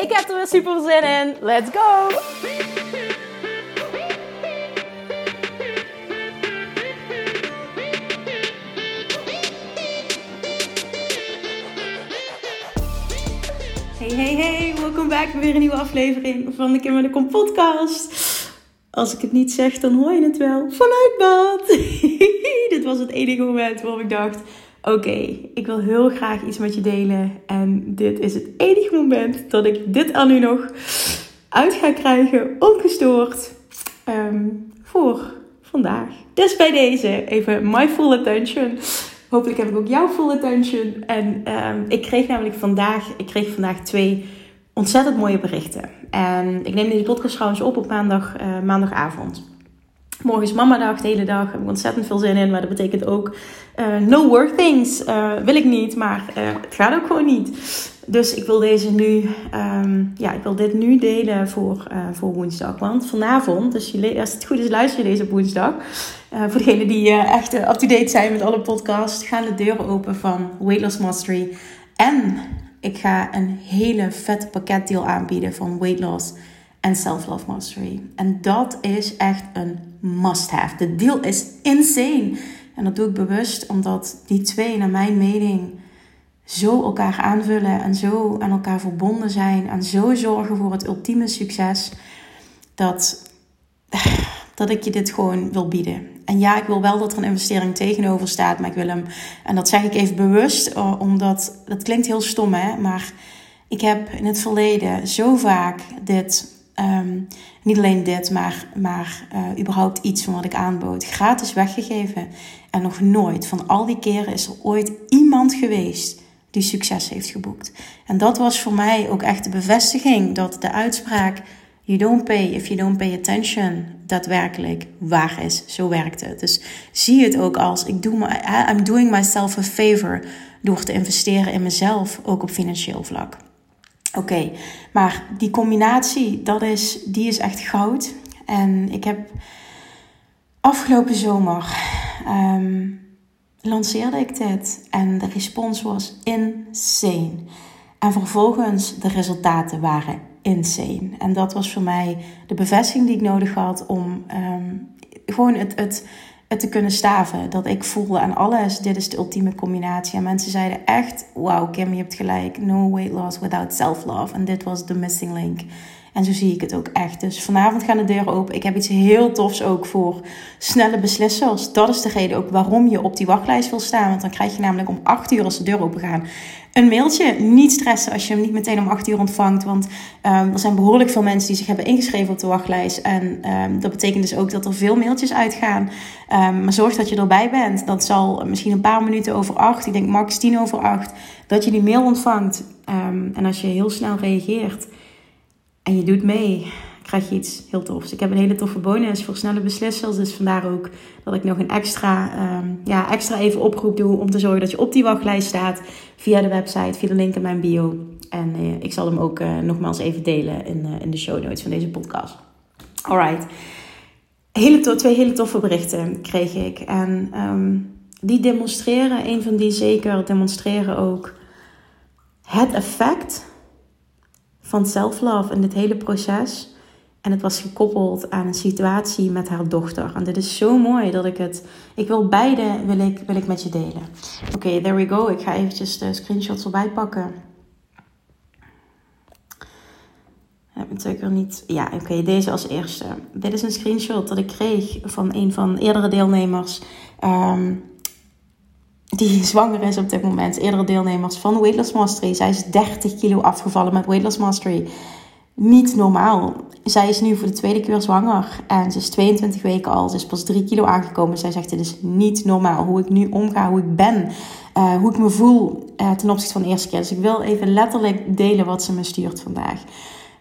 Ik heb er weer super zin in. Let's go! Hey, hey, hey. Welkom bij weer een nieuwe aflevering van de Kim de Kom podcast. Als ik het niet zeg, dan hoor je het wel vanuit bad. Dit was het enige moment waarop ik dacht... Oké, ik wil heel graag iets met je delen. En dit is het enige moment dat ik dit aan u nog uit ga krijgen, ongestoord, um, voor vandaag. Dus bij deze even my full attention. Hopelijk heb ik ook jouw full attention. En um, ik kreeg namelijk vandaag, ik kreeg vandaag twee ontzettend mooie berichten. En ik neem deze podcast trouwens op op maandag, uh, maandagavond. Morgen is mama dag, de hele dag. Daar heb ik ontzettend veel zin in. Maar dat betekent ook uh, no work things. Uh, wil ik niet, maar uh, het gaat ook gewoon niet. Dus ik wil deze nu, um, ja, ik wil dit nu delen voor, voor woensdag. Want vanavond, dus als het goed is, luister je deze woensdag. voor degenen die echt up-to-date zijn met alle podcasts, gaan de deuren open van Weight Loss Mastery. En ik ga een hele vette pakketdeal aanbieden van Weight Loss en Self-Love Mastery. En dat is echt een must-have. De deal is insane. En dat doe ik bewust omdat die twee, naar mijn mening, zo elkaar aanvullen en zo aan elkaar verbonden zijn en zo zorgen voor het ultieme succes. Dat, dat ik je dit gewoon wil bieden. En ja, ik wil wel dat er een investering tegenover staat, maar ik wil hem, en dat zeg ik even bewust, eh, omdat dat klinkt heel stom, hè, maar ik heb in het verleden zo vaak dit Um, niet alleen dit, maar, maar uh, überhaupt iets van wat ik aanbood. Gratis weggegeven. En nog nooit, van al die keren, is er ooit iemand geweest die succes heeft geboekt. En dat was voor mij ook echt de bevestiging dat de uitspraak: You don't pay if you don't pay attention, daadwerkelijk waar is. Zo werkt het. Dus zie het ook als: ik doe my, I'm doing myself a favor door te investeren in mezelf, ook op financieel vlak. Oké, maar die combinatie, dat is, die is echt goud. En ik heb afgelopen zomer um, lanceerde ik dit en de respons was insane. En vervolgens de resultaten waren insane. En dat was voor mij de bevestiging die ik nodig had om um, gewoon het, het het te kunnen staven. Dat ik voelde aan alles, dit is de ultieme combinatie. En mensen zeiden echt, wauw Kim, je hebt gelijk. No weight loss without self-love. En dit was de missing link. En zo zie ik het ook echt. Dus vanavond gaan de deuren open. Ik heb iets heel tofs ook voor snelle beslissers. Dat is de reden ook waarom je op die wachtlijst wil staan. Want dan krijg je namelijk om 8 uur als de deur open gaan een mailtje. Niet stressen als je hem niet meteen om 8 uur ontvangt. Want um, er zijn behoorlijk veel mensen die zich hebben ingeschreven op de wachtlijst. En um, dat betekent dus ook dat er veel mailtjes uitgaan. Um, maar zorg dat je erbij bent. Dat zal misschien een paar minuten over 8, ik denk max 10 over 8, dat je die mail ontvangt. en als je heel snel reageert en je doet mee, krijg je iets heel tofs. Ik heb een hele toffe bonus voor snelle beslissers. Dus vandaar ook dat ik nog een extra, um, ja, extra even oproep doe om te zorgen dat je op die wachtlijst staat. Via de website, via de link in mijn bio. En uh, ik zal hem ook uh, nogmaals even delen in, uh, in de show notes van deze podcast. Alright. Hele twee hele toffe berichten kreeg ik. En um, die demonstreren, een van die zeker demonstreren ook het effect van self-love in dit hele proces. En het was gekoppeld aan een situatie met haar dochter. En dit is zo mooi dat ik het. Ik wil beide wil ik, wil ik met je delen. Oké, there we go. Ik ga eventjes de screenshots erbij pakken. Heb natuurlijk er niet. Ja, oké, deze als eerste. Dit is een screenshot dat ik kreeg van een van eerdere deelnemers. Um, die zwanger is op dit moment. Eerdere deelnemers van Weight Loss Mastery. Zij is 30 kilo afgevallen met Weight Loss Mastery. Niet normaal. Zij is nu voor de tweede keer zwanger. En ze is 22 weken al. Ze is pas 3 kilo aangekomen. Zij zegt: Dit is niet normaal. Hoe ik nu omga, hoe ik ben. Uh, hoe ik me voel uh, ten opzichte van de eerste keer. Dus ik wil even letterlijk delen wat ze me stuurt vandaag.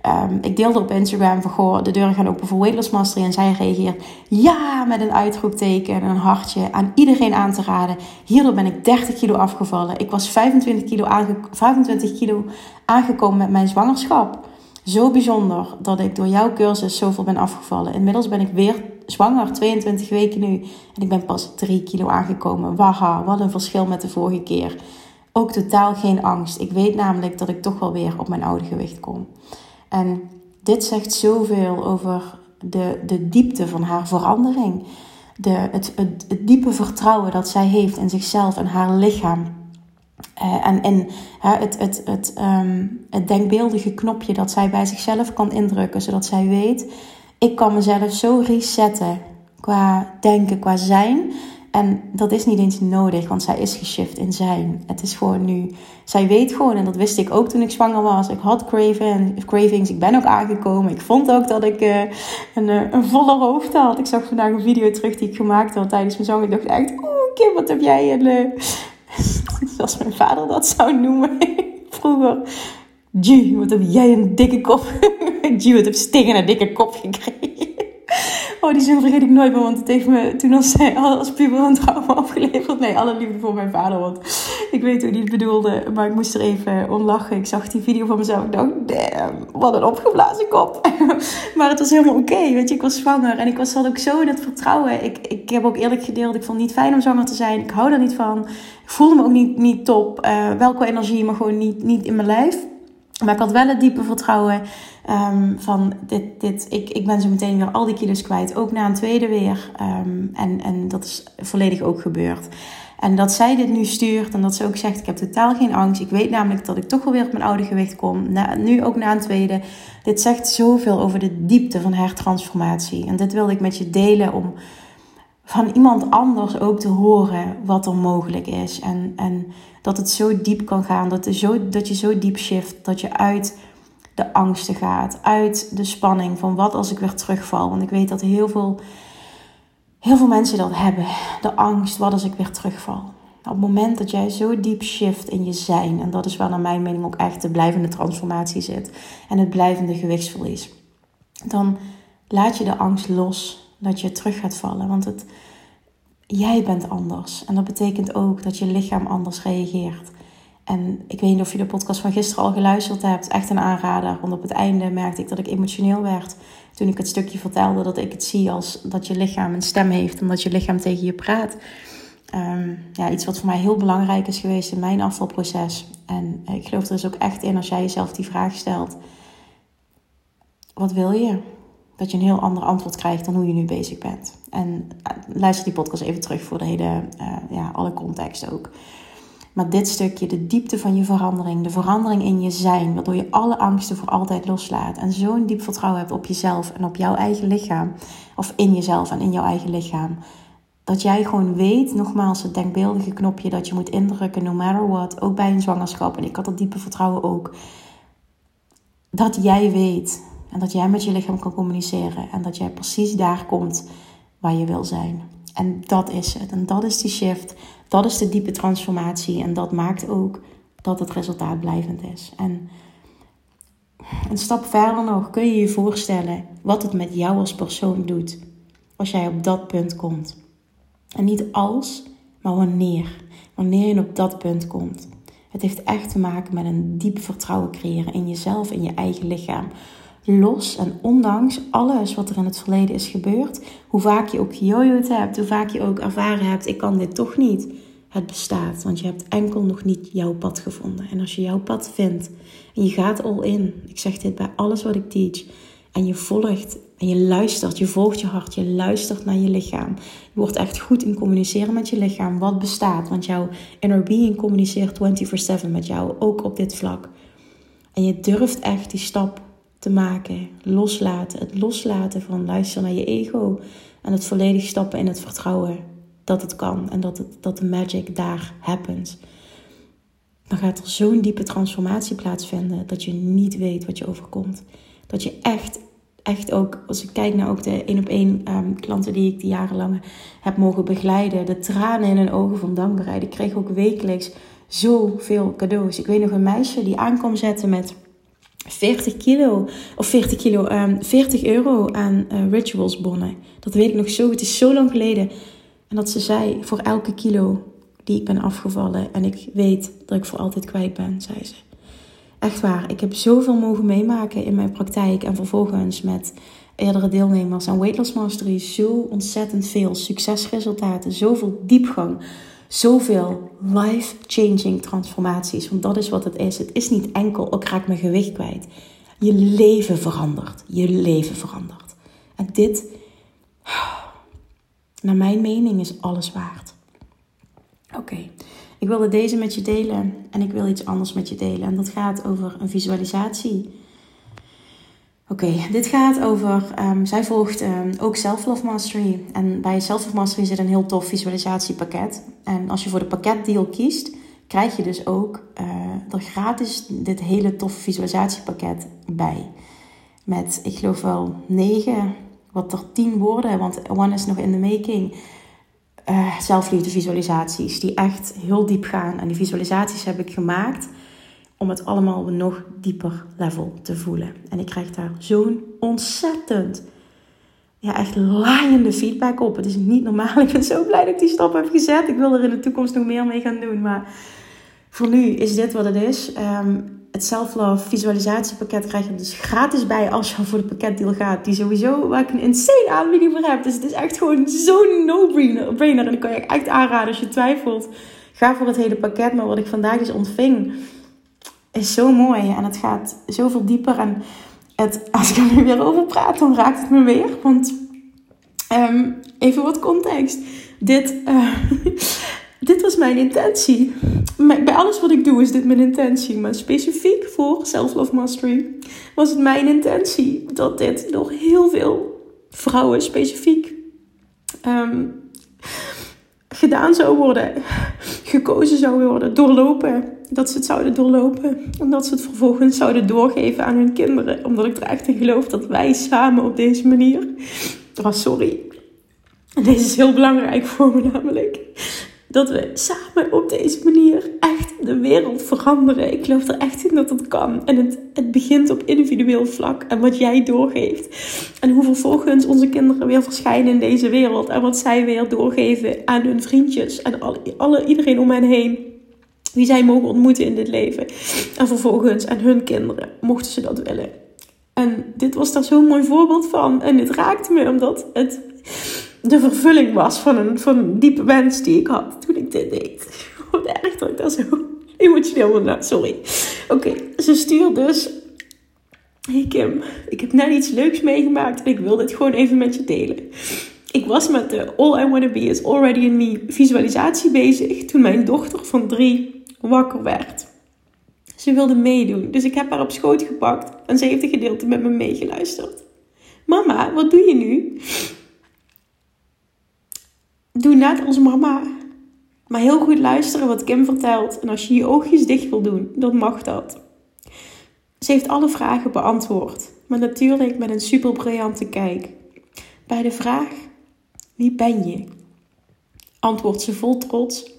Ehm, ik deelde op Instagram van, de deuren gaan open voor Weightless Mastery. En zij reageert, ja, met een uitroepteken en een hartje. Aan iedereen aan te raden. Hierdoor ben ik 30 kilo afgevallen. Ik was 25 kilo, 25 kilo aangekomen met mijn zwangerschap. Zo bijzonder dat ik door jouw cursus zoveel ben afgevallen. Inmiddels ben ik weer zwanger, 22 weken nu. En ik ben pas 3 kilo aangekomen. Waha, wat een verschil met de vorige keer. Ook totaal geen angst. Ik weet namelijk dat ik toch wel weer op mijn oude gewicht kom. En dit zegt zoveel over de, de diepte van haar verandering. De, het, het, het diepe vertrouwen dat zij heeft in zichzelf en haar lichaam. Uh, en het, het, het, um, het denkbeeldige knopje dat zij bij zichzelf kan indrukken, zodat zij weet: ik kan mezelf zo resetten qua denken, qua zijn. En dat is niet eens nodig, want zij is geshift in zijn. Het is gewoon nu. Zij weet gewoon, en dat wist ik ook toen ik zwanger was. Ik had craving, cravings, ik ben ook aangekomen. Ik vond ook dat ik uh, een, uh, een voller hoofd had. Ik zag vandaag een video terug die ik gemaakt had tijdens mijn zang. Ik dacht echt, oeh Kim, wat heb jij een... Zoals mijn vader dat zou noemen vroeger. G, wat heb jij een dikke kop. G, wat heb Sting een dikke kop gekregen. Oh, die zin vergeet ik nooit meer, want het heeft me toen als, als puber een trauma afgeleverd. Nee, alle liefde voor mijn vader, want ik weet hoe hij het bedoelde. Maar ik moest er even om lachen. Ik zag die video van mezelf. Ik dacht, damn, wat een opgeblazen kop. maar het was helemaal oké, weet je. Ik was zwanger en ik was, zat ook zo in het vertrouwen. Ik, ik heb ook eerlijk gedeeld, ik vond het niet fijn om zwanger te zijn. Ik hou daar niet van. Ik voelde me ook niet, niet top. Uh, welke energie, maar gewoon niet, niet in mijn lijf. Maar ik had wel het diepe vertrouwen um, van dit, dit, ik, ik ben zo meteen weer al die kilo's kwijt. Ook na een tweede weer. Um, en, en dat is volledig ook gebeurd. En dat zij dit nu stuurt en dat ze ook zegt: Ik heb totaal geen angst. Ik weet namelijk dat ik toch wel weer op mijn oude gewicht kom. Na, nu ook na een tweede. Dit zegt zoveel over de diepte van haar transformatie. En dit wilde ik met je delen om van iemand anders ook te horen wat er mogelijk is. En, en dat het zo diep kan gaan, dat, zo, dat je zo diep shift, dat je uit de angsten gaat, uit de spanning van wat als ik weer terugval. Want ik weet dat heel veel, heel veel mensen dat hebben. De angst, wat als ik weer terugval. Op het moment dat jij zo diep shift in je zijn, en dat is waar naar mijn mening ook echt de blijvende transformatie zit en het blijvende gewichtsverlies, dan laat je de angst los dat je terug gaat vallen. Want het, jij bent anders. En dat betekent ook dat je lichaam anders reageert. En ik weet niet of je de podcast van gisteren al geluisterd hebt. Echt een aanrader. Want op het einde merkte ik dat ik emotioneel werd. Toen ik het stukje vertelde dat ik het zie als dat je lichaam een stem heeft. Omdat je lichaam tegen je praat. Um, ja, iets wat voor mij heel belangrijk is geweest in mijn afvalproces. En ik geloof er dus ook echt in als jij jezelf die vraag stelt. Wat wil je? Dat je een heel ander antwoord krijgt dan hoe je nu bezig bent. En eh, luister die podcast even terug voor de hele, uh, ja, alle context ook. Maar dit stukje, de diepte van je verandering, de verandering in je zijn, waardoor je alle angsten voor altijd loslaat en zo'n diep vertrouwen hebt op jezelf en op jouw eigen lichaam, of in jezelf en in jouw eigen lichaam. Dat jij gewoon weet, nogmaals, het denkbeeldige knopje dat je moet indrukken, no matter what, ook bij een zwangerschap. En ik had dat diepe vertrouwen ook. Dat jij weet en dat jij met je lichaam kan communiceren. En dat jij precies daar komt waar je wil zijn. En dat is het. En dat is die shift. Dat is de diepe transformatie. En dat maakt ook dat het resultaat blijvend is. En een stap verder nog kun je je voorstellen wat het met jou als persoon doet. Als jij op dat punt komt. En niet als, maar wanneer. Wanneer je op dat punt komt. Het heeft echt te maken met een diep vertrouwen creëren in jezelf, in je eigen lichaam los en ondanks alles wat er in het verleden is gebeurd, hoe vaak je ook gejojoed hebt, hoe vaak je ook ervaren hebt, ik kan dit toch niet. Het bestaat, want je hebt enkel nog niet jouw pad gevonden. En als je jouw pad vindt en je gaat all in, ik zeg dit bij alles wat ik teach, en je volgt en je luistert, je volgt je hart, je luistert naar je lichaam. Je wordt echt goed in communiceren met je lichaam, wat bestaat, want jouw inner being communiceert 24/7 met jou, ook op dit vlak. En je durft echt die stap te maken. Loslaten. Het loslaten van luisteren naar je ego. En het volledig stappen in het vertrouwen dat het kan. En dat, het, dat de magic daar happens. Dan gaat er zo'n diepe transformatie plaatsvinden dat je niet weet wat je overkomt. Dat je echt, echt ook, als ik kijk naar ook de één op één um, klanten die ik die jarenlang heb mogen begeleiden, de tranen in hun ogen van dankbaarheid. Ik kreeg ook wekelijks zoveel cadeaus. Ik weet nog een meisje die aankwam zetten met 40 kilo, of 40 kilo, um, ehm, 40 euro aan uh, rituals bonnen. Dat weet ik nog zo, het is zo lang geleden. En dat ze zei, voor elke kilo die ik ben afgevallen en ik weet dat ik voor altijd kwijt ben, zei ze. Echt waar, ik heb zoveel mogen meemaken in mijn praktijk en vervolgens met eerdere deelnemers aan Weight Loss Mastery zo ontzettend veel succesresultaten, zoveel diepgang, zoveel life-changing transformaties. Want dat is wat het is. Het is niet enkel, ik raak mijn gewicht kwijt. Je leven verandert. Je leven verandert. En dit, naar mijn mening, is alles waard. Oké, ik wilde deze met je delen en ik wil iets anders met je delen. En dat gaat over een visualisatie Oké, dit gaat over, um, zij volgt um, ook Self-Love Mastery. En bij Self-Love Mastery zit een heel tof visualisatiepakket. En als je voor de pakketdeal kiest, krijg je dus ook uh, er gratis dit hele toffe visualisatiepakket bij. Met, ik geloof wel negen, wat er tien woorden, want one is nog in the making. Uh, zelfliefde visualisaties die echt heel diep gaan. En die visualisaties heb ik gemaakt om het allemaal op een nog dieper level te voelen. En ik krijg daar zo'n ontzettend, ja, echt laaiende feedback op. Het is niet normaal. Ik ben zo blij dat ik die stap heb gezet. Ik wil er in de toekomst nog meer mee gaan doen. Maar voor nu is dit wat het is. Um, het Self-Love visualisatiepakket krijg je dus gratis bij als je voor de pakketdeal gaat. Die sowieso, waar ik een insane aanbieding voor heb. Dus het is echt gewoon zo'n no-brainer. En ik kan je echt aanraden als je twijfelt. Ga voor het hele pakket. Maar wat ik vandaag dus ontving is zo mooi en het gaat zoveel dieper. En het, als ik er nu weer over praat, dan raakt het me weer. Want um, even wat context. Dit, uh, dit was mijn intentie. Bij alles wat ik doe is dit mijn intentie. Maar specifiek voor Self-Love Mastery was het mijn intentie dat dit door heel veel vrouwen specifiek um, gedaan zou worden. Gekozen zou worden, doorlopen dat ze het zouden doorlopen. En dat ze het vervolgens zouden doorgeven aan hun kinderen. Omdat ik er echt in geloof dat wij samen op deze manier. Oh, sorry. Deze is heel belangrijk voor me namelijk. Dat we samen op deze manier echt de wereld veranderen. Ik geloof er echt in dat het kan. En het, het begint op individueel vlak. En wat jij doorgeeft. En hoe vervolgens onze kinderen weer verschijnen in deze wereld. En wat zij weer doorgeven aan hun vriendjes. En alle, alle, iedereen om hen heen wie zij mogen ontmoeten in dit leven. En vervolgens aan hun kinderen, mochten ze dat willen. En dit was daar zo'n mooi voorbeeld van. En dit raakte me omdat het de vervulling was van een, van een diepe wens die ik had toen ik dit deed. Wat erg dat ik daar zo emotioneel van Sorry. Oké, ze stuurt dus... Hey Kim, ik heb net iets leuks meegemaakt en ik wil dit gewoon even met je delen. Ik was met de All I Wanna Be Is Already In Me visualisatie bezig toen mijn dochter van drie wakker werd. Ze wilde meedoen, dus ik heb haar op schoot gepakt en ze heeft een gedeelte met me meegeluisterd. Mama, wat doe je nu? Doe net als mama. Maar heel goed luisteren wat Kim vertelt. En als je je oogjes dicht wil doen, dan mag dat. Ze heeft alle vragen beantwoord. Maar natuurlijk met een super briljante kijk. Bij de vraag: Wie ben je? Antwoordt ze vol trots: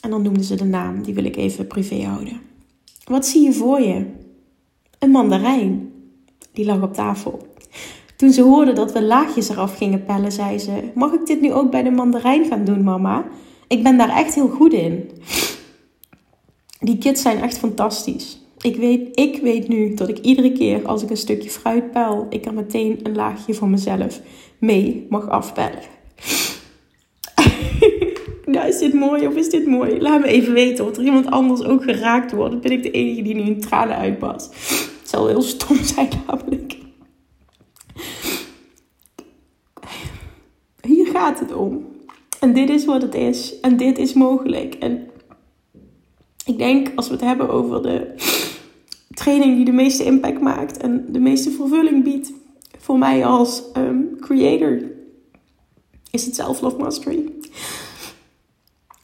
en dan noemde ze de naam, die wil ik even privé houden. Wat zie je voor je? Een mandarijn. Die lag op tafel. Toen ze hoorde dat we laagjes eraf gingen pellen, zei ze: Mag ik dit nu ook bij de mandarijn gaan doen, mama? Ik ben daar echt heel goed in. Die kids zijn echt fantastisch. Ik weet, ik weet nu dat ik iedere keer als ik een stukje fruit pel, ik er meteen een laagje voor mezelf mee mag afpellen. nou is dit mooi of is dit mooi? Laat me even weten of er iemand anders ook geraakt wordt. Ben ik de enige die nu in tranen uitpast. Het zal heel stom zijn namelijk. Hier gaat het om. En dit is wat het is. En dit is mogelijk. En ik denk als we het hebben over de training die de meeste impact maakt en de meeste vervulling biedt voor mij als um, creator, is het Self-Love Mastery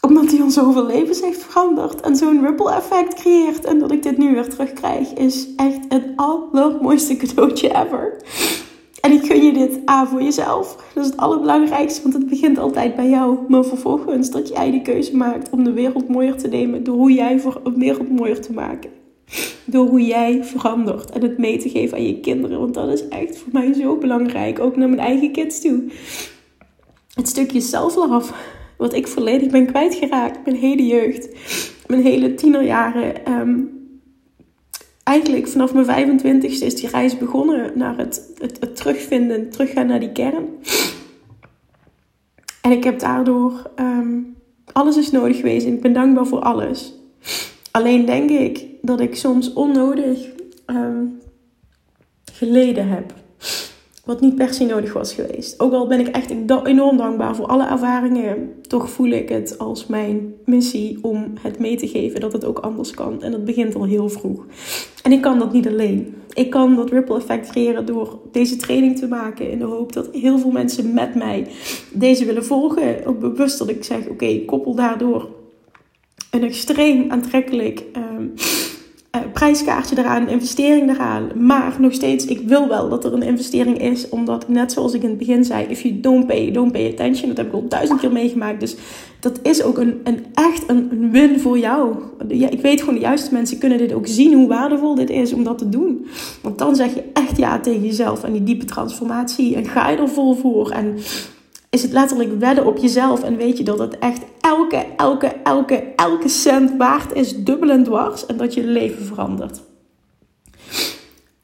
omdat hij ons zoveel levens heeft veranderd en zo'n ripple effect creëert. En dat ik dit nu weer terugkrijg, is echt het allermooiste cadeautje ever. Gun je dit A voor jezelf. Dat is het allerbelangrijkste, want het begint altijd bij jou. Maar vervolgens dat jij de keuze maakt om de wereld mooier te nemen door hoe jij voor een wereld mooier te maken. Door hoe jij verandert en het mee te geven aan je kinderen. Want dat is echt voor mij zo belangrijk. Ook naar mijn eigen kids toe. Het stukje self-love. Wat ik volledig ben kwijtgeraakt. Mijn hele jeugd. Mijn hele tienerjaren. Ehm, eigenlijk vanaf mijn 25ste is die reis begonnen naar het, het, het terugvinden, teruggaan naar die kern. En ik heb daardoor ehm, alles is nodig geweest en ik ben dankbaar voor alles. Alleen denk ik dat ik soms onnodig ehm, geleden heb. Wat niet per se nodig was geweest. Ook al ben ik echt enorm dankbaar voor alle ervaringen. Toch voel ik het als mijn missie om het mee te geven dat het ook anders kan. En dat begint al heel vroeg. En ik kan dat niet alleen. Ik kan dat ripple effect creëren door deze training te maken. In de hoop dat heel veel mensen met mij deze willen volgen. Ook bewust dat ik zeg, oké, koppel daardoor een extreem aantrekkelijk... Uh, prijskaartje eraan, investering eraan. Maar nog steeds, ik wil wel dat er een investering is. Omdat, net zoals ik in het begin zei, if you don't pay, don't pay attention. Dat heb ik al duizend keer meegemaakt. Dus dat is ook een, een echt een, win voor jou. Ja, ik weet gewoon, de juiste mensen kunnen dit ook zien, hoe waardevol dit is om dat te doen. Want dan zeg je echt ja tegen jezelf en die diepe transformatie. En ga je er vol voor. En is het letterlijk wedden op jezelf. En weet je dat het echt elke, elke, elke, elke cent waard is, dubbel en dwars. En dat je leven verandert.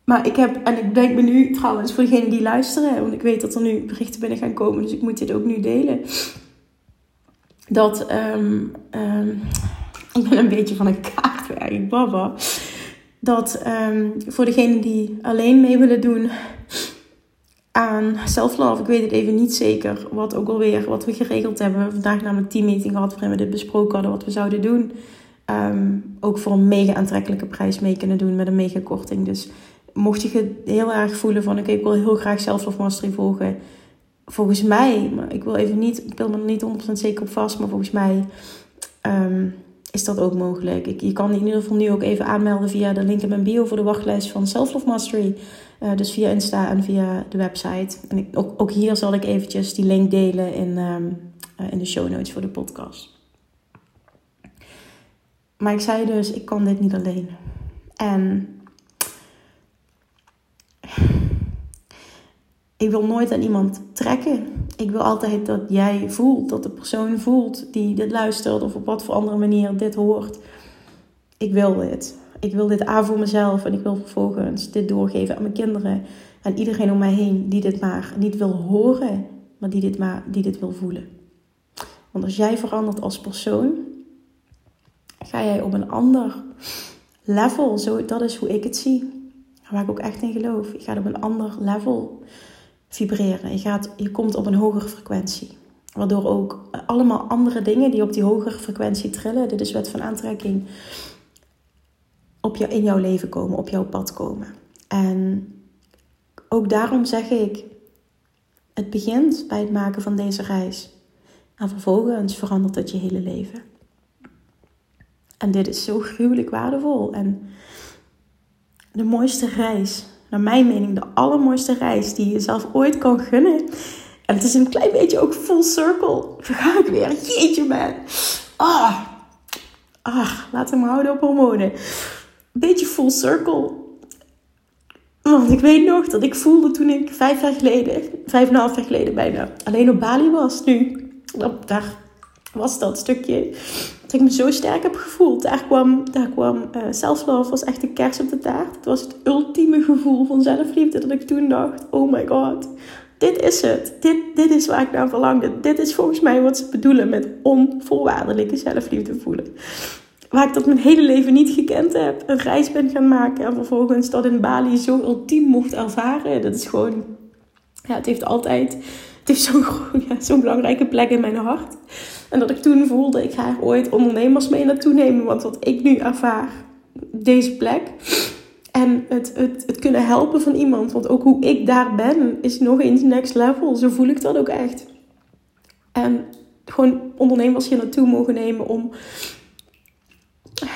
Maar ik heb, en ik denk me nu trouwens voor degenen die luisteren, want ik weet dat er nu berichten binnen gaan komen, dus ik moet dit ook nu delen. Dat, um, ik ben een beetje van een kaartwerk, baba. Dat um, voor degenen die alleen mee willen doen, aan self-love. Ik weet het even niet zeker. Wat ook alweer, wat we geregeld hebben. We hebben vandaag namelijk teammeeting gehad waarin we dit besproken hadden wat we zouden doen. Ehm, ook voor een mega aantrekkelijke prijs mee kunnen doen met een mega korting. Dus mocht je heel erg voelen van oké, ik wil heel graag self-love mastery volgen. Volgens mij, maar ik wil even niet, ik wil me er niet 100% zeker op vast, maar volgens mij ehm, is dat ook mogelijk. Ik, je kan in ieder geval nu ook even aanmelden via de link in mijn bio voor de wachtlijst van Self-Love Mastery. Uh, dus via Insta en via de website. En ik, ook, ook hier zal ik eventjes die link delen in, um, uh, in de show notes voor de podcast. Maar ik zei dus, ik kan dit niet alleen. En ik wil nooit aan iemand trekken. Ik wil altijd dat jij voelt, dat de persoon voelt die dit luistert of op wat voor andere manier dit hoort. Ik wil dit. Ik wil dit aan voor mezelf en ik wil vervolgens dit doorgeven aan mijn kinderen en iedereen om mij heen die dit maar niet wil horen, maar die dit, maar, die dit wil voelen. Want als jij verandert als persoon, ga jij op een ander level, zo, dat is hoe ik het zie, waar ik ook echt in geloof. Je gaat op een ander level vibreren. Je, gaat, je komt op een hogere frequentie. Waardoor ook allemaal andere dingen die op die hogere frequentie trillen, dit is wet van aantrekking, op jou, in jouw leven komen, op jouw pad komen. En ook daarom zeg ik, het begint bij het maken van deze reis. En vervolgens verandert het je hele leven. En dit is zo gruwelijk waardevol. En de mooiste reis, naar mijn mening, de allermooiste reis die je zelf ooit kan gunnen. En het is een klein beetje ook full circle. Ga ik weer. Jeetje man. Ah. Ah, laat hem houden op hormonen beetje full circle. Want ik weet nog dat ik voelde toen ik vijf jaar geleden, vijf en een half jaar geleden bijna, alleen op Bali was nu. Daar was dat stukje dat ik me zo sterk heb gevoeld. Daar kwam, daar kwam uh, was echt de kers op de taart. Het was het ultieme gevoel van zelfliefde dat ik toen dacht, oh my god, dit is het. Dit, dit is waar ik naar verlangde. Dit is volgens mij wat ze bedoelen met onvoorwaardelijke zelfliefde voelen waar ik dat mijn hele leven niet gekend heb, een reis ben gaan maken en vervolgens dat in Bali zo ultiem mocht ervaren. Dat is gewoon, ja, het heeft altijd, het heeft zo'n ja, belangrijke plek in mijn hart. En dat ik toen voelde, ik ga ooit ondernemers mee naartoe nemen, want wat ik nu ervaar, deze plek. En het, het, het kunnen helpen van iemand, want ook hoe ik daar ben, is nog eens next level. Zo voel ik dat ook echt. En gewoon ondernemers hier naartoe mogen nemen om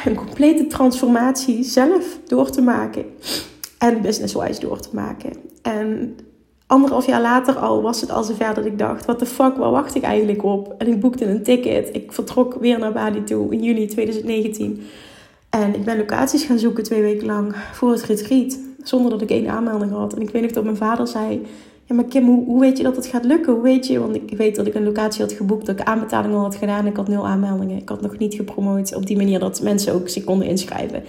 een complete transformatie zelf door te maken. En business-wise door te maken. En anderhalf jaar later al was het al zover dat ik dacht: wat de fuck, waar wacht ik eigenlijk op? En ik boekte een ticket. Ik vertrok weer naar Bali toe in juni 2019. En ik ben locaties gaan zoeken twee weken lang voor het retreat. Zonder dat ik één aanmelding had. En ik weet nog dat mijn vader zei... Ja, maar Kim, hoe, weet je dat het gaat lukken? Hoe weet je? Want ik weet dat ik een locatie had geboekt. Dat ik aanbetaling al had gedaan. Ik had nul aanmeldingen. Ik had nog niet gepromoot op die manier dat mensen ook zich konden inschrijven.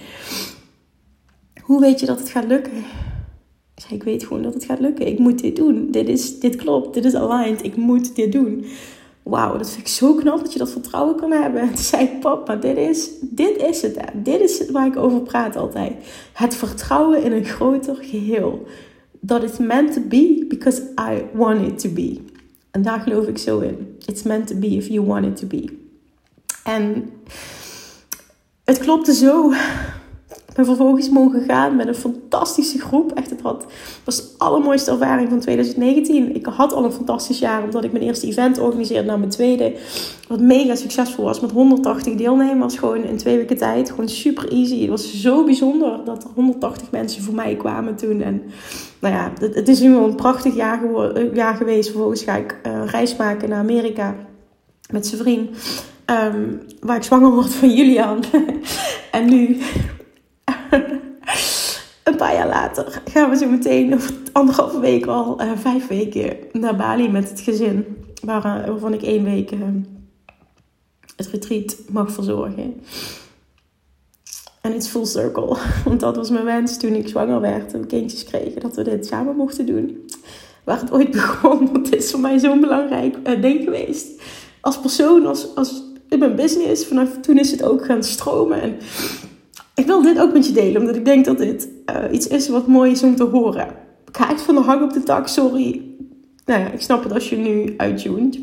Hoe weet je dat het gaat lukken? Ik zei, ik weet gewoon dat het gaat lukken. Ik moet dit doen. Dit, is, dit klopt. Dit is aligned. Ik moet dit doen wauw, dat vind ik zo knap dat je dat vertrouwen kan hebben. Zei papa, dit is, dit is het. Dit is het waar ik over praat altijd. Het vertrouwen in een groter geheel. Dat it's meant to be because I want it to be. En daar geloof ik zo in. It's meant to be if you want it to be. En het klopte zo ben vervolgens mogen gaan met een fantastische groep. Echt, het was de allermooiste ervaring van 2019. Ik had al een fantastisch jaar omdat ik mijn eerste event organiseerde naar mijn tweede. Wat mega succesvol was met 180 deelnemers. Gewoon in twee weken tijd. Gewoon super easy. Het was zo bijzonder dat er 180 mensen voor mij kwamen toen. En nou ja, het, is nu wel een prachtig jaar, jaar geweest. Vervolgens ga ik uh, reis maken naar Amerika met zijn vriend. Um, waar ik zwanger word van Julian. en nu een paar jaar later gaan we zo meteen, over anderhalve week al, uh, vijf weken naar Bali met het gezin. Waar, uh, waarvan ik één week uh, het retreat mag verzorgen. En it's full circle. Want dat was mijn wens toen ik zwanger werd en kindjes kregen. Dat we dit samen mochten doen. Waar het ooit begon. Want het is voor mij zo'n belangrijk ding geweest. Als persoon, als, als in mijn business. Vanaf toen is het ook gaan stromen. En ik wil dit ook met je delen, omdat ik denk dat dit uh, iets is wat mooi is om te horen. Ik ga van de hang op de tak, sorry. Nou ja, ik snap het als je nu uittuned.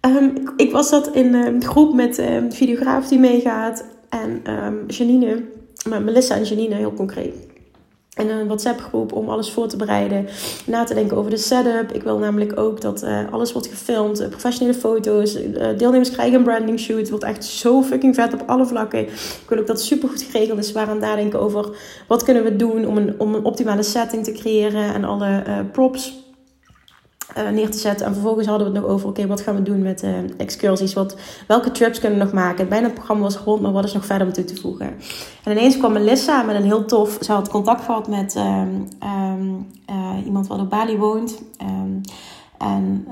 Um, ik was dat in een groep met um, de videograaf die meegaat. En Janine, Melissa en Janine heel concreet en een WhatsApp groep om alles voor te bereiden. Na te denken over de setup. Ik wil namelijk ook dat uh, alles wordt gefilmd. Uh, professionele foto's. Uh, deelnemers krijgen een branding shoot. Het wordt echt zo fucking vet op alle vlakken. Ik wil ook dat het super goed geregeld is. We gaan nadenken over wat kunnen we doen om een, om een optimale setting te creëren. En alle props uh, neer te zetten. En vervolgens hadden we het nog over, oké, wat gaan we doen met uh, excursies? Wat, welke trips kunnen we nog maken? Het bijna programma was rond, maar wat is nog verder om toe te voegen? En ineens kwam Melissa met een heel tof... Ze had contact gehad met um, um, uh, iemand wat op Bali woont. Um, en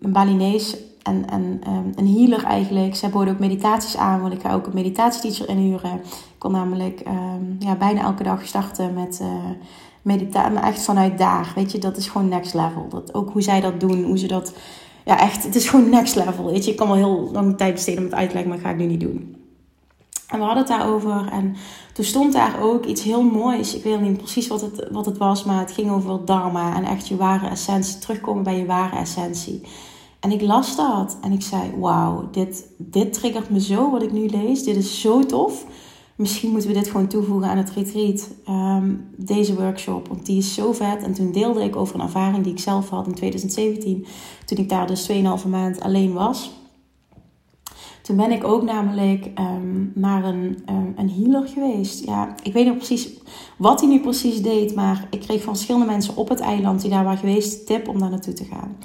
een Balinees en, en een healer eigenlijk. Zij boden ook meditaties aan, want ik ga ook een meditatieteacher inhuren. Ik kon namelijk ja, bijna elke dag starten met meditatie, maar echt vanuit daar. Weet je, dat is gewoon next level. Dat, ook hoe zij dat doen, hoe ze dat. Ja, echt, het is gewoon next level. Weet je, ik kan wel heel lang tijd besteden om het uit te leggen, maar dat ga ik nu niet doen. En we hadden het daarover. En toen stond daar ook iets heel moois. Ik weet niet precies wat het, wat het was, maar het ging over Dharma. En echt je ware essentie. Terugkomen bij je ware essentie. En ik las dat. En ik zei: Wauw, dit, dit triggert me zo wat ik nu lees. Dit is zo tof misschien moeten we dit gewoon toevoegen aan het retreat. Ehm, deze workshop, want die is zo vet. En toen deelde ik over een ervaring die ik zelf had in 2017, toen ik daar dus 2,5 maand alleen was. Toen ben ik ook namelijk um, naar een, um, een healer geweest. Ja, ik weet niet precies wat hij nu precies deed, maar ik kreeg van verschillende mensen op het eiland die daar waren geweest tip om daar naartoe te gaan.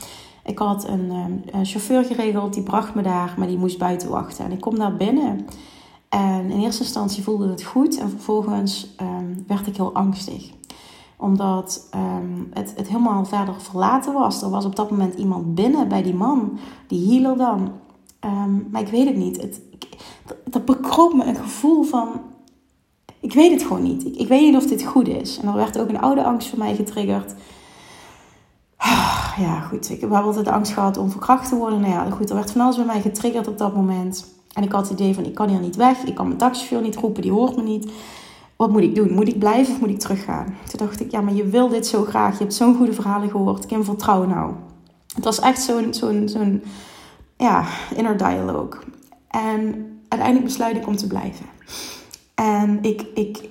Ik had een, een chauffeur geregeld, die bracht me daar, maar die moest buiten wachten. En ik kom daar binnen. En in eerste instantie voelde het goed en vervolgens um, werd ik heel angstig. Omdat um, het, het helemaal verder verlaten was. Er was op dat moment iemand binnen bij die man, die healer dan. Um, maar ik weet het niet. Het, dat bekroop me een gevoel van. Ik weet het gewoon niet. Ik, ik weet niet of dit goed is. En er werd ook een oude angst voor mij getriggerd. Ja, goed. Ik heb altijd angst gehad om verkracht te worden. Nou ja, goed. Er werd van alles bij mij getriggerd op dat moment. En ik had het idee van, ik kan hier niet weg. Ik kan mijn taxichauffeur niet roepen, die hoort me niet. Wat moet ik doen? Moet ik blijven of moet ik teruggaan? Toen dacht ik, ja, maar je wil dit zo graag. Je hebt zo'n goede verhalen gehoord. Kim, vertrouw nou. Het was echt zo'n, zo'n, zo'n, ja, inner dialogue. En uiteindelijk besluit ik om te blijven. En ik, ik,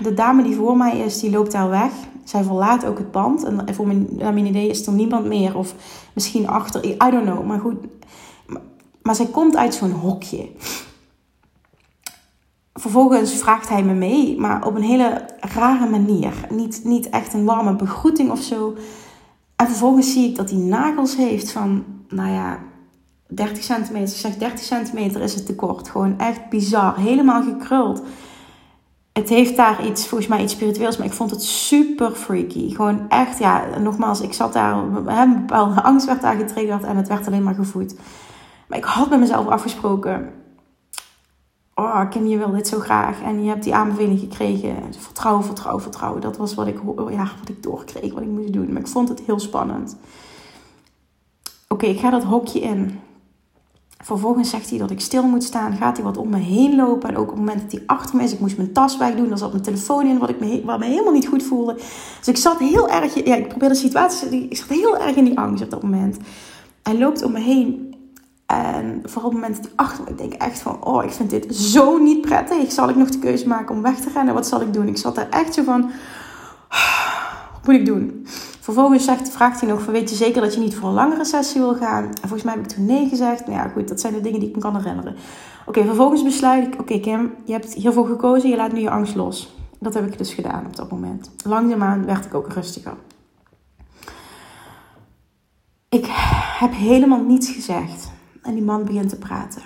de dame die voor mij is, die loopt daar weg. Zij verlaat ook het pand. En voor mijn, naar mijn idee is er niemand meer. Of misschien achter, I don't know. Maar goed, maar zij komt uit zo'n hokje. Vervolgens vraagt hij me mee, maar op een hele rare manier. Niet, niet echt een warme begroeting of zo. En vervolgens zie ik dat hij nagels heeft van, nou ja, 30 centimeter. Ik zeg 30 centimeter is het tekort. Gewoon echt bizar. Helemaal gekruld. Het heeft daar iets, volgens mij iets spiritueels, maar ik vond het super freaky. Gewoon echt, ja, nogmaals, ik zat daar, een bepaalde angst werd daar getriggerd en het werd alleen maar gevoed. Maar ik had met mezelf afgesproken, oh Kim, je wil dit zo graag. En je hebt die aanbeveling gekregen. Vertrouwen, vertrouwen, vertrouwen. Dat was wat ik, ja, wat ik doorkreeg, wat ik moest doen. Maar ik vond het heel spannend. Oké, ik ga dat hokje in. Vervolgens zegt hij dat ik stil moet staan. Gaat hij wat om me heen lopen. En ook op het moment dat hij achter me is. Ik moest mijn tas wegdoen. Daar zat mijn telefoon in. Wat, ik me, wat me helemaal niet goed voelde. Dus ik zat heel erg... Ja, ik probeerde de situatie... Ik zat heel erg in die angst op dat moment. Hij loopt om me heen. En vooral op het moment dat hij achter me... Denk echt van... Oh, ik vind dit zo niet prettig. Zal ik nog de keuze maken om weg te rennen? Wat zal ik doen? Ik zat daar echt zo van... Wat moet ik doen? Vervolgens zegt, vraagt hij nog: Weet je zeker dat je niet voor een langere sessie wil gaan? En volgens mij heb ik toen nee gezegd. Nou ja, goed, dat zijn de dingen die ik me kan herinneren. Oké, vervolgens besluit ik: Oké, Kim, je hebt hiervoor gekozen, je laat nu je angst los. Dat heb ik dus gedaan op dat moment. Langzaamaan werd ik ook rustiger. Ik heb helemaal niets gezegd. En die man begint te praten.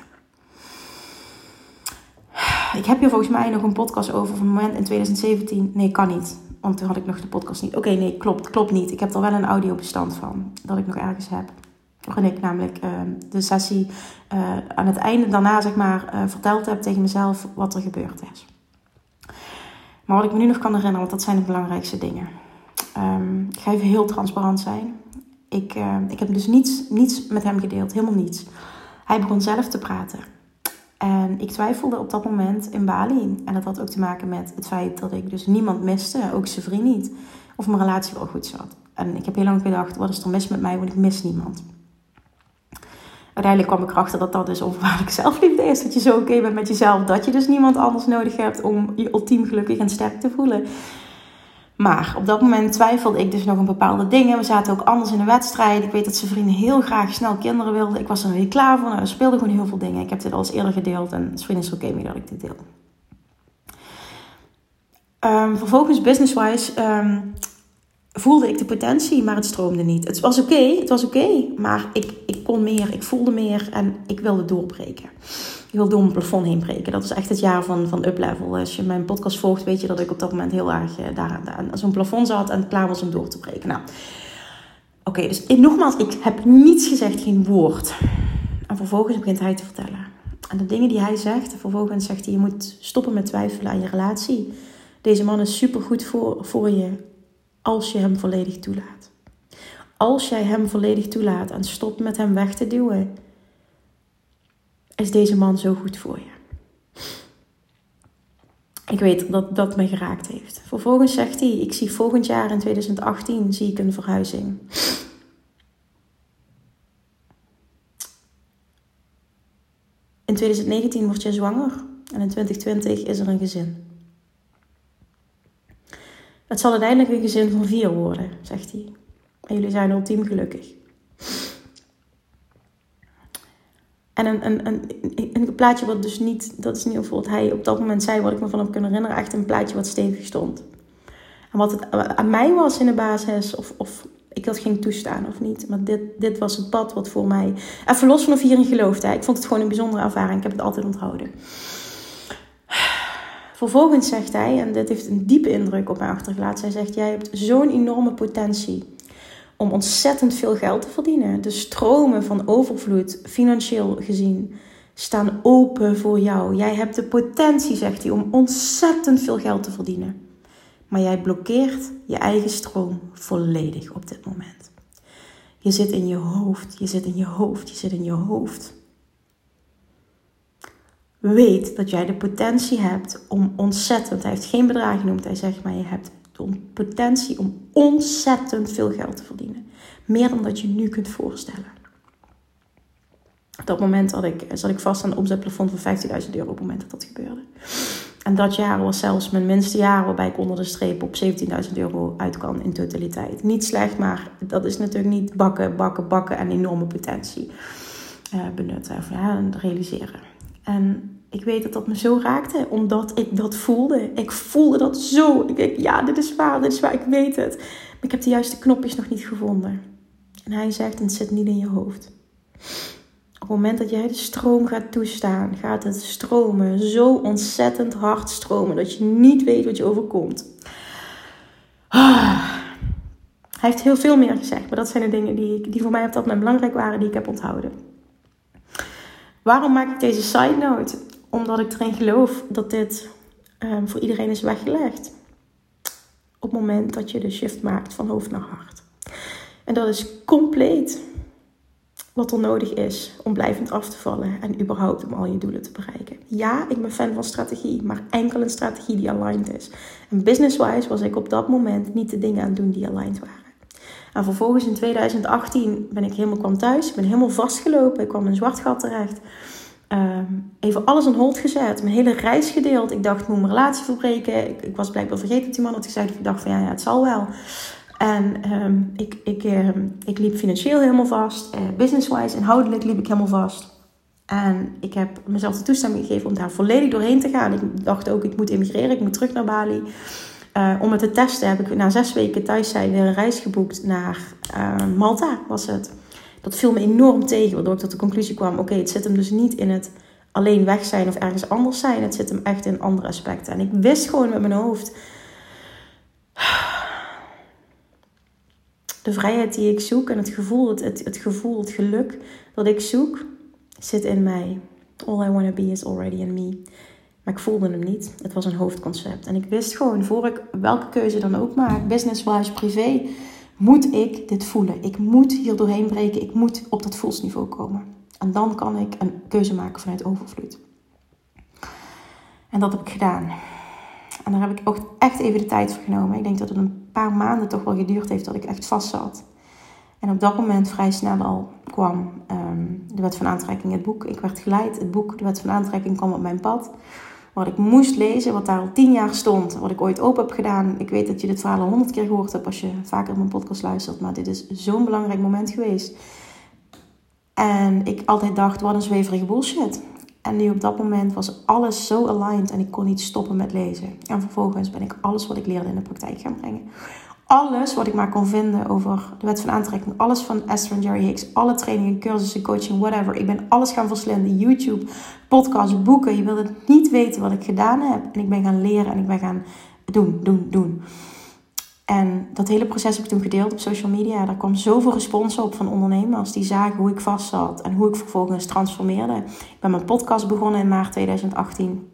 Ik heb hier volgens mij nog een podcast over van het moment in 2017. Nee, kan niet. Want toen had ik nog de podcast niet. Oké, nee, klopt, klopt niet. Ik heb er wel een audiobestand van. Dat ik nog ergens heb. Waarin ik namelijk ehm, de sessie uh, aan het einde daarna, zeg maar, uh, verteld heb tegen mezelf wat er gebeurd is. Maar wat ik me nu nog kan herinneren, want dat zijn de belangrijkste dingen. Um, ik ga even heel transparant zijn. Ik, uh, ik heb dus niets, niets met hem gedeeld, helemaal niets. Hij begon zelf te praten. En ik twijfelde op dat moment in Bali. En dat had ook te maken met het feit dat ik dus niemand miste, ook zijn vriend niet. Of mijn relatie wel goed zat. En ik heb heel lang gedacht, wat is er mis met mij, want ik mis niemand. Uiteindelijk kwam ik erachter dat dat dus onvoorwaardelijke zelfliefde is. Dat je zo oké bent met jezelf, dat je dus niemand anders nodig hebt om je ultiem gelukkig en sterk te voelen. Maar op dat moment twijfelde ik dus nog een bepaalde dingen. We zaten ook anders in de wedstrijd. Ik weet dat zijn vrienden heel graag snel kinderen wilden. Ik was er niet klaar voor. Nou, er speelden gewoon heel veel dingen. Ik heb dit al eens eerder gedeeld en zijn is oké mee dat ik dit deel. Um, vervolgens, business-wise, um, voelde ik de potentie, maar het stroomde niet. Het was oké, het was oké, maar ik, ik kon meer, ik voelde meer en ik wilde doorbreken. Ik wilde door mijn plafond heen breken. Dat is echt het jaar van, van uplevel. Als je mijn podcast volgt, weet je dat ik op dat moment heel erg uh, daar, zo'n plafond zat en klaar was om door te breken. Nou, oké, dus nogmaals, ik heb niets gezegd, geen woord. En vervolgens begint hij te vertellen. En de dingen die hij zegt, vervolgens zegt hij, je moet stoppen met twijfelen aan je relatie. Deze man is supergoed voor, voor je als je hem volledig toelaat. Als jij hem volledig toelaat en stopt met hem weg te duwen, is deze man zo goed voor je. Ik weet dat dat me geraakt heeft. Vervolgens zegt hij: Ik zie volgend jaar in 2018 zie ik een verhuizing. In 2019 word je zwanger en in 2020 is er een gezin. Het zal uiteindelijk een gezin van vier worden, zegt hij. En jullie zijn ultiem gelukkig. En een, een, een, een, plaatje wat dus niet, dat is niet wat hij op dat moment zei, wat ik me van heb kunnen herinneren, echt een plaatje wat stevig stond. En wat het aan mij was in de basis, of, of ik dat ging toestaan of niet. Maar dit, dit was het pad wat voor mij. Even los van of hierin geloofde. Ik vond het gewoon een bijzondere ervaring. Ik heb het altijd onthouden. Vervolgens zegt hij, en dit heeft een diepe indruk op mij achtergelaten. Hij zegt: Jij hebt zo'n enorme potentie om ontzettend veel geld te verdienen. De stromen van overvloed, financieel gezien, staan open voor jou. Jij hebt de potentie, zegt hij, om ontzettend veel geld te verdienen. Maar jij blokkeert je eigen stroom volledig op dit moment. Je zit in je hoofd, je zit in je hoofd, je zit in je hoofd. Weet dat jij de potentie hebt om ontzettend, hij heeft geen bedrag genoemd, hij zegt maar je hebt potentie om ontzettend veel geld te verdienen. Meer dan dat je nu kunt voorstellen. Op dat moment had ik, zat ik vast aan een omzetplafond van 15.000 euro op het moment dat dat gebeurde. En dat jaar was zelfs mijn minste jaar waarbij ik onder de streep op 17.000 euro uit kan in totaliteit. Niet slecht, maar dat is natuurlijk niet bakken, bakken, bakken en enorme potentie uh, benutten of realiseren. En ik weet dat dat me zo raakte, omdat ik dat voelde. Ik voelde dat zo. Ik denk, ja, dit is waar, dit is waar, ik weet het. Maar ik heb de juiste knopjes nog niet gevonden. En hij zegt, het zit niet in je hoofd. Op het moment dat jij de stroom gaat toestaan, gaat het stromen zo ontzettend hard stromen dat je niet weet wat je overkomt. Hij heeft heel veel meer gezegd, maar dat zijn de dingen die, ik, die voor mij op dat moment belangrijk waren, die ik heb onthouden. Waarom maak ik deze side note? Omdat ik erin geloof dat dit um, voor iedereen is weggelegd. Op het moment dat je de shift maakt van hoofd naar hart. En dat is compleet wat er nodig is om blijvend af te vallen en überhaupt om al je doelen te bereiken. Ja, ik ben fan van strategie, maar enkel een strategie die aligned is. En business-wise was ik op dat moment niet de dingen aan het doen die aligned waren. En vervolgens in 2018 ben ik helemaal kwam thuis, ik ben helemaal vastgelopen, ik kwam in een zwart gat terecht. Ehm, even alles on hold gezet, mijn hele reis gedeeld. Ik dacht, ik moet mijn relatie verbreken. Ik, ik was blijkbaar vergeten dat die man had gezegd. Ik dacht van ja, ja het zal wel. En ehm, ik, ik, ehm, ik liep financieel helemaal vast. Uh, Business-wise, inhoudelijk liep ik helemaal vast. En ik heb mezelf de toestemming gegeven om daar volledig doorheen te gaan. Ik dacht ook, ik moet emigreren, ik moet terug naar Bali. Uh, om het te testen heb ik na zes weken thuis zijn een reis geboekt naar uh, Malta, was het. Dat viel me enorm tegen, waardoor ik tot de conclusie kwam: oké, het zit hem dus niet in het alleen weg zijn of ergens anders zijn. Het zit hem echt in andere aspecten. En ik wist gewoon met mijn hoofd de vrijheid die ik zoek en het gevoel, het, het, gevoel, het geluk dat ik zoek, zit in mij. All I want to be is already in me. Maar ik voelde hem niet. Het was een hoofdconcept. En ik wist gewoon, voor ik welke keuze dan ook maak, business-wise, privé, moet ik dit voelen. Ik moet hier doorheen breken. Ik moet op dat voelsniveau komen. En dan kan ik een keuze maken vanuit overvloed. En dat heb ik gedaan. En daar heb ik ook echt even de tijd voor genomen. Ik denk dat het een paar maanden toch wel geduurd heeft dat ik echt vast zat. En op dat moment vrij snel al kwam ehm, de wet van aantrekking, het boek. Ik werd geleid, het boek, de wet van aantrekking kwam op mijn pad. Wat ik moest lezen, wat daar al tien jaar stond, wat ik ooit open heb gedaan. Ik weet dat je dit verhaal al honderd keer gehoord hebt als je vaker op mijn podcast luistert. Maar dit is zo'n belangrijk moment geweest. En ik altijd dacht, wat een zweverige bullshit. En nu op dat moment was alles zo aligned en ik kon niet stoppen met lezen. En vervolgens ben ik alles wat ik leerde in de praktijk gaan brengen. Alles wat ik maar kon vinden over de wet van aantrekking. Alles van Esther en Jerry Hicks. Alle trainingen, cursussen, coaching, whatever. Ik ben alles gaan verslinden. YouTube, podcasts, boeken. Je wilde niet weten wat ik gedaan heb. En ik ben gaan leren en ik ben gaan doen, doen, doen. En dat hele proces heb ik toen gedeeld op social media. Daar kwam zoveel respons op van ondernemers die zagen hoe ik vast zat en hoe ik vervolgens transformeerde. Ik ben mijn podcast begonnen in maart 2018.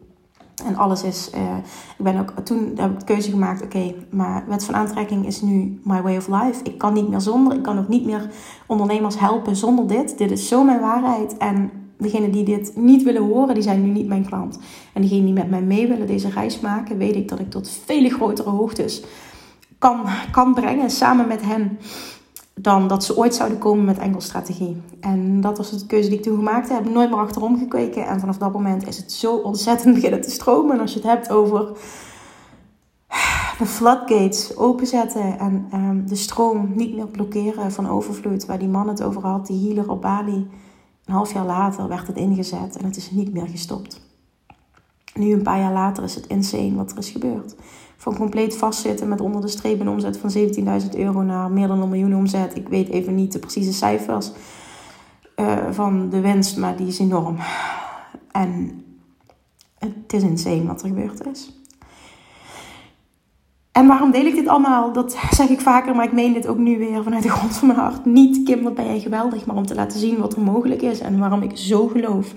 En alles is. Uh, ik ben ook toen de keuze gemaakt. Oké, maar wet van aantrekking is nu my way of life. Ik kan niet meer zonder. Ik kan ook niet meer ondernemers helpen zonder dit. Dit is zo mijn waarheid. En degenen die dit niet willen horen, die zijn nu niet mijn klant. En degenen die met mij mee willen deze reis maken, weet ik dat ik tot vele grotere hoogtes kan, kan brengen samen met hen dan dat ze ooit zouden komen met enkel strategie. En dat was de keuze die ik toen gemaakt heb. Nooit meer achterom gekeken. En vanaf dat moment is het zo ontzettend beginnen te stromen. En als je het hebt over de floodgates openzetten en um, de stroom niet meer blokkeren van overvloed, waar die man het over had, die healer op Bali. Een half jaar later werd het ingezet en het is niet meer gestopt. Nu, een paar jaar later, is het insane wat er is gebeurd van compleet vastzitten met onder de streep een omzet van 17.000 euro naar meer dan een miljoen omzet. Ik weet even niet de precieze cijfers uh, van de winst, maar die is enorm. En het is insane wat er gebeurd is. En waarom deel ik dit allemaal? Dat zeg ik vaker, maar ik meen dit ook nu weer vanuit de grond van mijn hart. Niet, Kim, wat ben jij geweldig, maar om te laten zien wat er mogelijk is en waarom ik zo geloof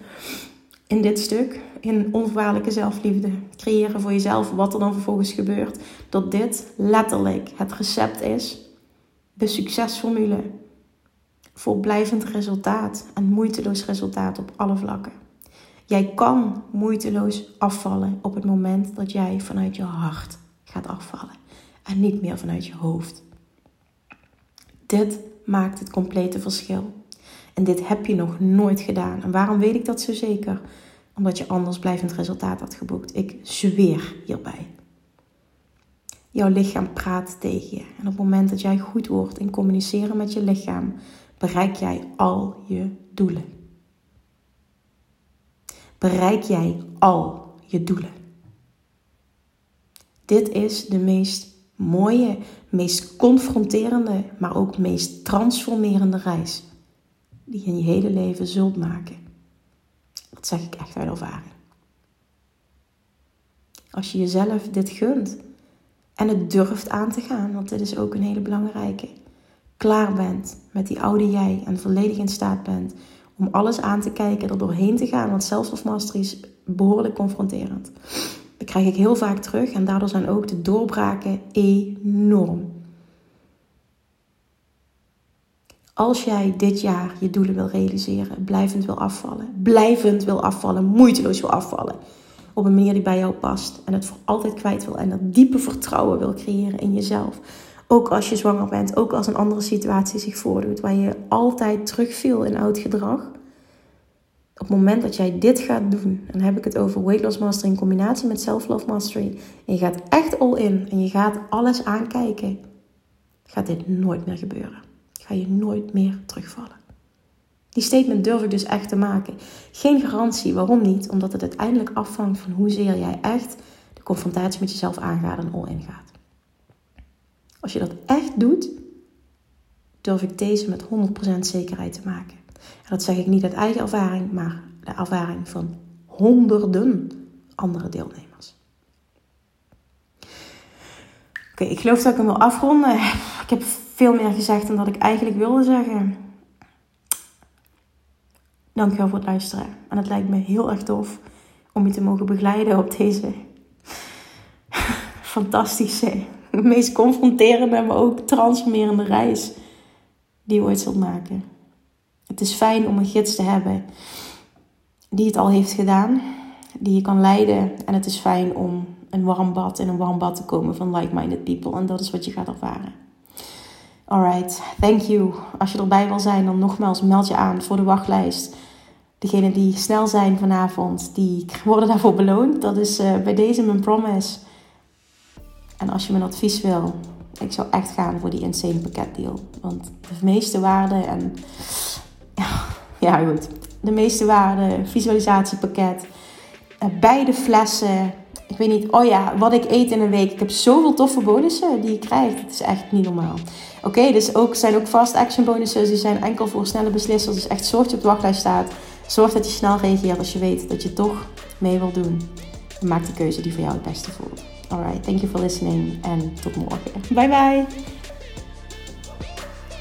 in dit stuk, in onvoorwaardelijke zelfliefde, creëren voor jezelf, wat er dan vervolgens gebeurt, dat dit letterlijk het recept is, de succesformule voor blijvend resultaat en moeiteloos resultaat op alle vlakken. Jij kan moeiteloos afvallen op het moment dat jij vanuit je hart gaat afvallen en niet meer vanuit je hoofd. Dit maakt het complete verschil. En dit heb je nog nooit gedaan. En waarom weet ik dat zo zeker? Omdat je anders blijvend resultaat had geboekt. Ik zweer hierbij. Jouw lichaam praat tegen je. En op het moment dat jij goed wordt in communiceren met je lichaam, bereik jij al je doelen. Bereik jij al je doelen. Dit is de meest mooie, meest confronterende, maar ook meest transformerende reis die je in je hele leven zult maken. Dat zeg ik echt uit ervaring. Als je jezelf dit gunt en het durft aan te gaan, want dit is ook een hele belangrijke. Klaar bent met die oude jij en volledig in staat bent om alles aan te kijken, er doorheen te gaan. Want self mastery is behoorlijk confronterend. Dat krijg ik heel vaak terug en daardoor zijn ook de doorbraken enorm. Als jij dit jaar je doelen wil realiseren, blijvend wil afvallen, blijvend wil afvallen, moeiteloos wil afvallen, op een manier die bij jou past en het voor altijd kwijt wil en dat diepe vertrouwen wil creëren in jezelf. Ook als je zwanger bent, ook als een andere situatie zich voordoet waar je altijd terugviel in oud gedrag. Op het moment dat jij dit gaat doen, en dan heb ik het over weight loss mastery in combinatie met self-love mastery, en je gaat echt all in en je gaat alles aankijken, gaat dit nooit meer gebeuren. Ga je nooit meer terugvallen. Die statement durf ik dus echt te maken. Geen garantie, waarom niet? Omdat het uiteindelijk afhangt van hoezeer jij echt de confrontatie met jezelf aangaat en all in gaat. Als je dat echt doet, durf ik deze met 100% zekerheid te maken. En dat zeg ik niet uit eigen ervaring, maar de ervaring van honderden andere deelnemers. Oké, ik geloof dat ik hem wil afronden. Ik heb veel meer gezegd dan dat ik eigenlijk wilde zeggen. Dankjewel voor het luisteren. En het lijkt me heel erg tof om je te mogen begeleiden op deze fantastische, meest confronterende, maar ook transformerende reis die je ooit zult maken. Het is fijn om een gids te hebben die het al heeft gedaan, die je kan leiden. En het is fijn om een warm bad in een warm bad te komen van like-minded people. En dat is wat je gaat ervaren. Alright, thank you. Als je erbij wil zijn, dan nogmaals meld je aan voor de wachtlijst. Degenen die snel zijn vanavond, die worden daarvoor beloond. Dat is uh, bij deze mijn promise. En als je mijn advies wil, ik zou echt gaan voor die insane pakketdeal. Want de meeste waarde en... Ja, goed. De meeste waarde, visualisatiepakket, uh, beide flessen. Ik weet niet, oh ja, wat ik eet in een week. Ik heb zoveel toffe bonussen die je krijgt. Het is echt niet normaal. Oké, dus ook zijn ook fast action bonussen. Die zijn enkel voor snelle beslissers. Dus echt zorg dat je op de wachtlijst staat. Zorg dat je snel reageert als je weet dat je toch mee wil doen. En maak de keuze die voor jou het beste voelt. Alright, thank you for listening en tot morgen. Bye bye.